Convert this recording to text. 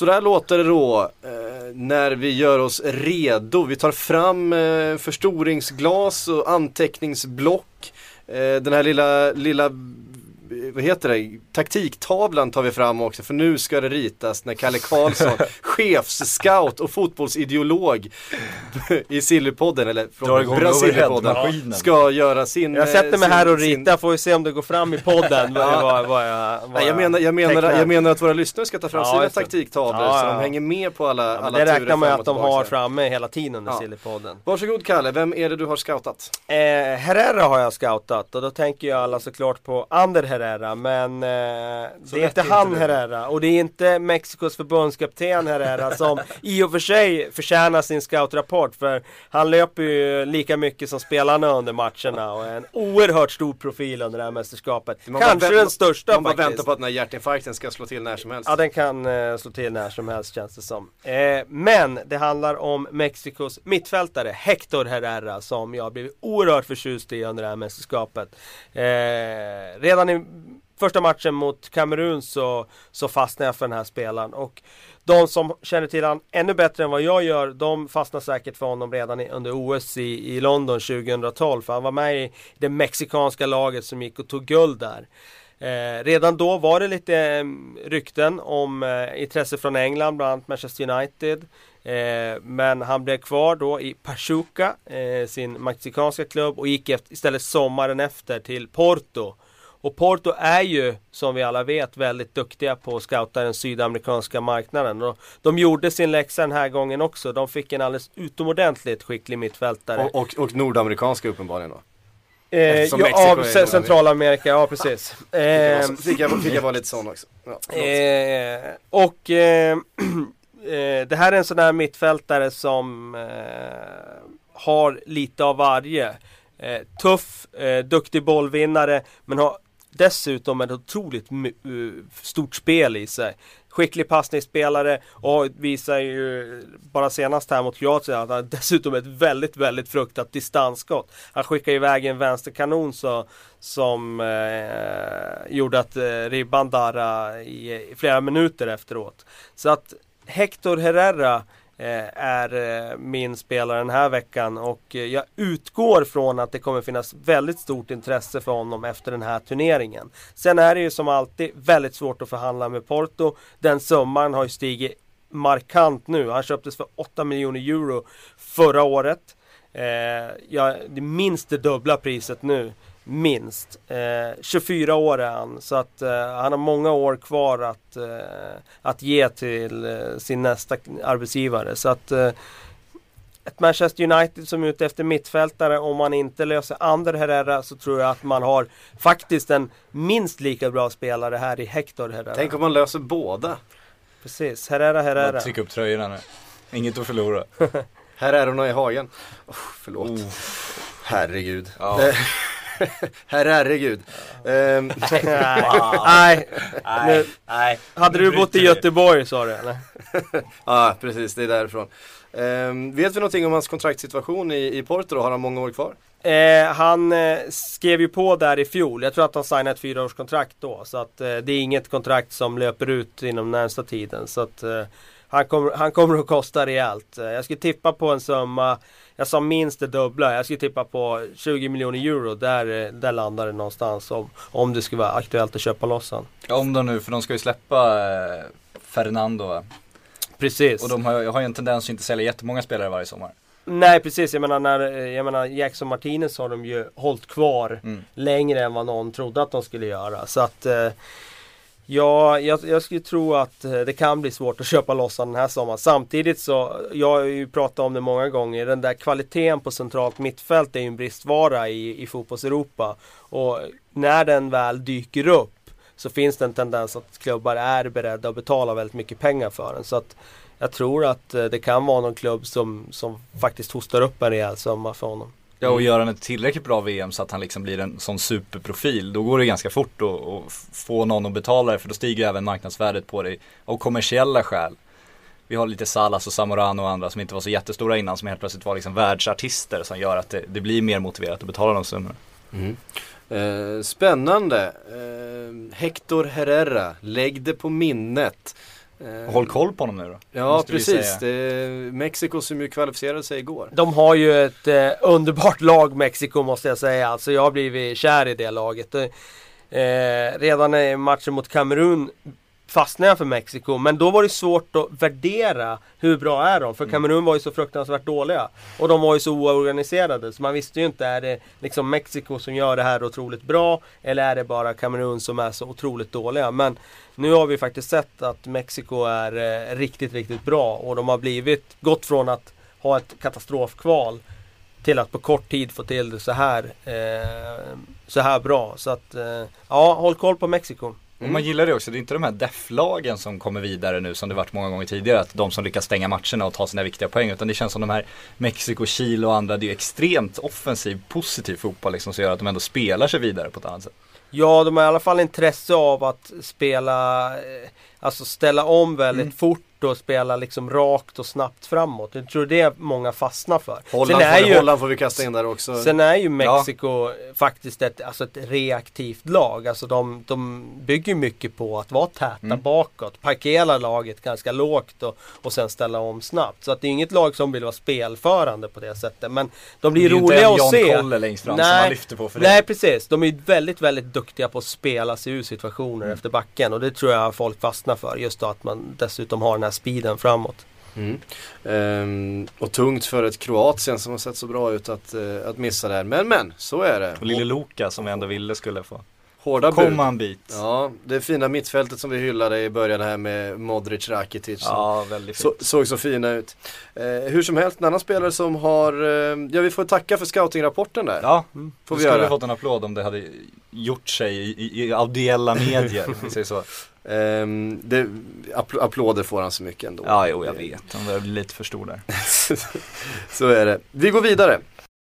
Så där låter det då eh, när vi gör oss redo. Vi tar fram eh, förstoringsglas och anteckningsblock. Eh, den här lilla, lilla vad heter det, taktiktavlan tar vi fram också för nu ska det ritas när Kalle Karlsson, chefsscout och fotbollsideolog i Sillypodden eller från Brasilipodden ska göra sin Jag sätter mig här och ritar, får vi se om det går fram i podden vad, vad, vad jag, vad jag, menar, jag, menar, jag menar att våra lyssnare ska ta fram ja, sina taktiktavlor ja, så de hänger med på alla, alla Det räknar man att de har framme hela tiden under ja. Sillypodden. Varsågod Kalle, vem är det du har scoutat? Eh, Herrera har jag scoutat och då tänker jag alla såklart på Ander Herrera Herrera men eh, det är inte han Herrera och det är inte Mexikos förbundskapten Herrera som i och för sig förtjänar sin scoutrapport för han löper ju lika mycket som spelarna under matcherna och är en oerhört stor profil under det här mästerskapet. Kanske den största man faktiskt. Man väntar på att den här hjärtinfarkten ska slå till när som helst. Ja den kan eh, slå till när som helst känns det som. Eh, men det handlar om Mexikos mittfältare Hector Herrera som jag blivit oerhört förtjust i under det här mästerskapet. Eh, redan i första matchen mot Kamerun så, så fastnade jag för den här spelaren. Och de som känner till honom ännu bättre än vad jag gör, de fastnar säkert för honom redan under OS i, i London 2012. För han var med i det mexikanska laget som gick och tog guld där. Eh, redan då var det lite eh, rykten om eh, intresse från England, bland annat Manchester United. Eh, men han blev kvar då i Pachuca, eh, sin mexikanska klubb och gick efter, istället sommaren efter till Porto. Och Porto är ju, som vi alla vet, väldigt duktiga på att scouta den sydamerikanska marknaden. Och de gjorde sin läxa den här gången också. De fick en alldeles utomordentligt skicklig mittfältare. Och, och, och nordamerikanska uppenbarligen då? Eh, ja, av Centralamerika, ja precis. Eh, fick, jag, fick jag vara lite sån också. Ja, eh, och eh, eh, det här är en sån här mittfältare som eh, har lite av varje. Eh, tuff, duktig bollvinnare men har dessutom ett otroligt eh, stort spel i sig. Skicklig passningsspelare och visar ju bara senast här mot Kroatien att han dessutom ett väldigt, väldigt fruktat distansskott. Han skickar iväg en vänsterkanon så, som eh, gjorde att eh, ribban darrade i, i flera minuter efteråt. Så att Hector Herrera Eh, är eh, min spelare den här veckan och eh, jag utgår från att det kommer finnas väldigt stort intresse för honom efter den här turneringen. Sen är det ju som alltid väldigt svårt att förhandla med Porto. Den summan har ju stigit markant nu. Han köptes för 8 miljoner euro förra året. Eh, ja, det är minst det dubbla priset nu. Minst. Eh, 24 år är han så att eh, han har många år kvar att, eh, att ge till eh, sin nästa arbetsgivare. Så att eh, ett Manchester United som är ute efter mittfältare om man inte löser Ander Herrera så tror jag att man har faktiskt en minst lika bra spelare här i Hector Herrera. Tänk om man löser båda. Precis, Herrera Herrera. Tryck upp tröjorna nu. Inget att förlora. Herrerorna i hagen. Oh, förlåt. Oh. Herregud. Ja. Herregud. Um, nej. nej. nej. Hade du bott i Göteborg sa du eller? ja ah, precis, det är därifrån. Um, vet vi någonting om hans kontraktssituation i, i Porto då? Har han många år kvar? Eh, han eh, skrev ju på där i fjol. Jag tror att han signade ett fyraårskontrakt då. Så att eh, det är inget kontrakt som löper ut inom närmsta tiden. Så att eh, han, kommer, han kommer att kosta rejält. Eh, jag skulle tippa på en summa jag sa minst det dubbla. Jag skulle tippa på 20 miljoner euro. Där, där landar det någonstans om, om det skulle vara aktuellt att köpa loss han. Ja, om de nu, för de ska ju släppa eh, Fernando. Precis. Och de har, har ju en tendens att inte sälja jättemånga spelare varje sommar. Nej precis, jag menar, när, jag menar Jackson Martinez har de ju hållit kvar mm. längre än vad någon trodde att de skulle göra. Så att eh, Ja, jag, jag skulle tro att eh, det kan bli svårt att köpa loss den här sommaren. Samtidigt så, jag har ju pratat om det många gånger, den där kvaliteten på centralt mittfält är ju en bristvara i, i fotbolls-Europa. Och när den väl dyker upp så finns det en tendens att klubbar är beredda att betala väldigt mycket pengar för den. Så att jag tror att eh, det kan vara någon klubb som, som faktiskt hostar upp en rejäl summa för honom. Ja och gör han ett tillräckligt bra VM så att han liksom blir en sån superprofil då går det ganska fort att få någon att betala det för då stiger även marknadsvärdet på det av kommersiella skäl. Vi har lite Salas och Zamorano och andra som inte var så jättestora innan som helt plötsligt var liksom världsartister som gör att det, det blir mer motiverat att betala de summorna. Mm. Eh, spännande. Eh, Hector Herrera, lägg det på minnet. Eh, Håll koll på honom nu då. Ja precis, det, Mexiko som ju kvalificerade sig igår. De har ju ett eh, underbart lag Mexiko måste jag säga. Alltså jag har blivit kär i det laget. Eh, redan i matchen mot Kamerun fastnade jag för Mexiko. Men då var det svårt att värdera hur bra är de. För Mm. Kamerun var ju så fruktansvärt dåliga. Och de var ju så oorganiserade. Så man visste ju inte, är det liksom Mexiko som gör det här otroligt bra? Eller är det bara Kamerun som är så otroligt dåliga? Men nu har vi faktiskt sett att Mexiko är eh, riktigt, riktigt bra. Och de har blivit, gått från att ha ett katastrofkval till att på kort tid få till det så här, eh, så här bra. Så att, eh, ja, håll koll på Mexiko. Och man gillar det också, det är inte de här def-lagen som kommer vidare nu som det varit många gånger tidigare. Att de som lyckas stänga matcherna och ta sina viktiga poäng. Utan det känns som de här Mexiko, Chile och andra, det är extremt offensiv, positiv fotboll liksom som gör att de ändå spelar sig vidare på ett annat sätt. Ja, de har i alla fall intresse av att spela, eh, alltså ställa om väldigt Mm. fort och spela liksom rakt och snabbt framåt. Jag tror det är många fastnar för. Holland, Sen är får, ju, Holland får vi kasta in där också. Sen är ju Mexiko faktiskt ett, alltså ett reaktivt lag. Alltså de, de bygger mycket på att vara täta Mm. bakåt. Parkera laget ganska lågt och, och sen ställa om snabbt. Så att det är inget lag som vill vara spelförande på det sättet. Men de blir det är roliga inte att se. Kolle längst fram som Nej. man lyfter på för Nej det. precis, de är väldigt väldigt duktiga på att spela sig ur situationer Mm. efter backen och det tror jag folk fastnar för. Just då att man dessutom har den här speeden framåt. Mm. Ehm, och tungt för ett Kroatien som har sett så bra ut att, eh, att missa där. Men men, så är det. Och lille Luka som vi ändå ville skulle få Hårda bud. komma en bit. Ja, det fina mittfältet som vi hyllade i början här med Modric, Rakitic. Ja, väldigt Så, fint. såg så fina ut. Eh, hur som helst, en annan spelare som har, eh, ja vi får tacka för scoutingrapporten där. Ja, får då vi skulle vi fått en applåd om det hade gjort sig i, i, i audiella medier, om vi säger så. Ehm, det, appl- applåder får han så mycket ändå. Ja, jo, jag vet. Han börjar bli lite för stor där. så är det. Vi går vidare.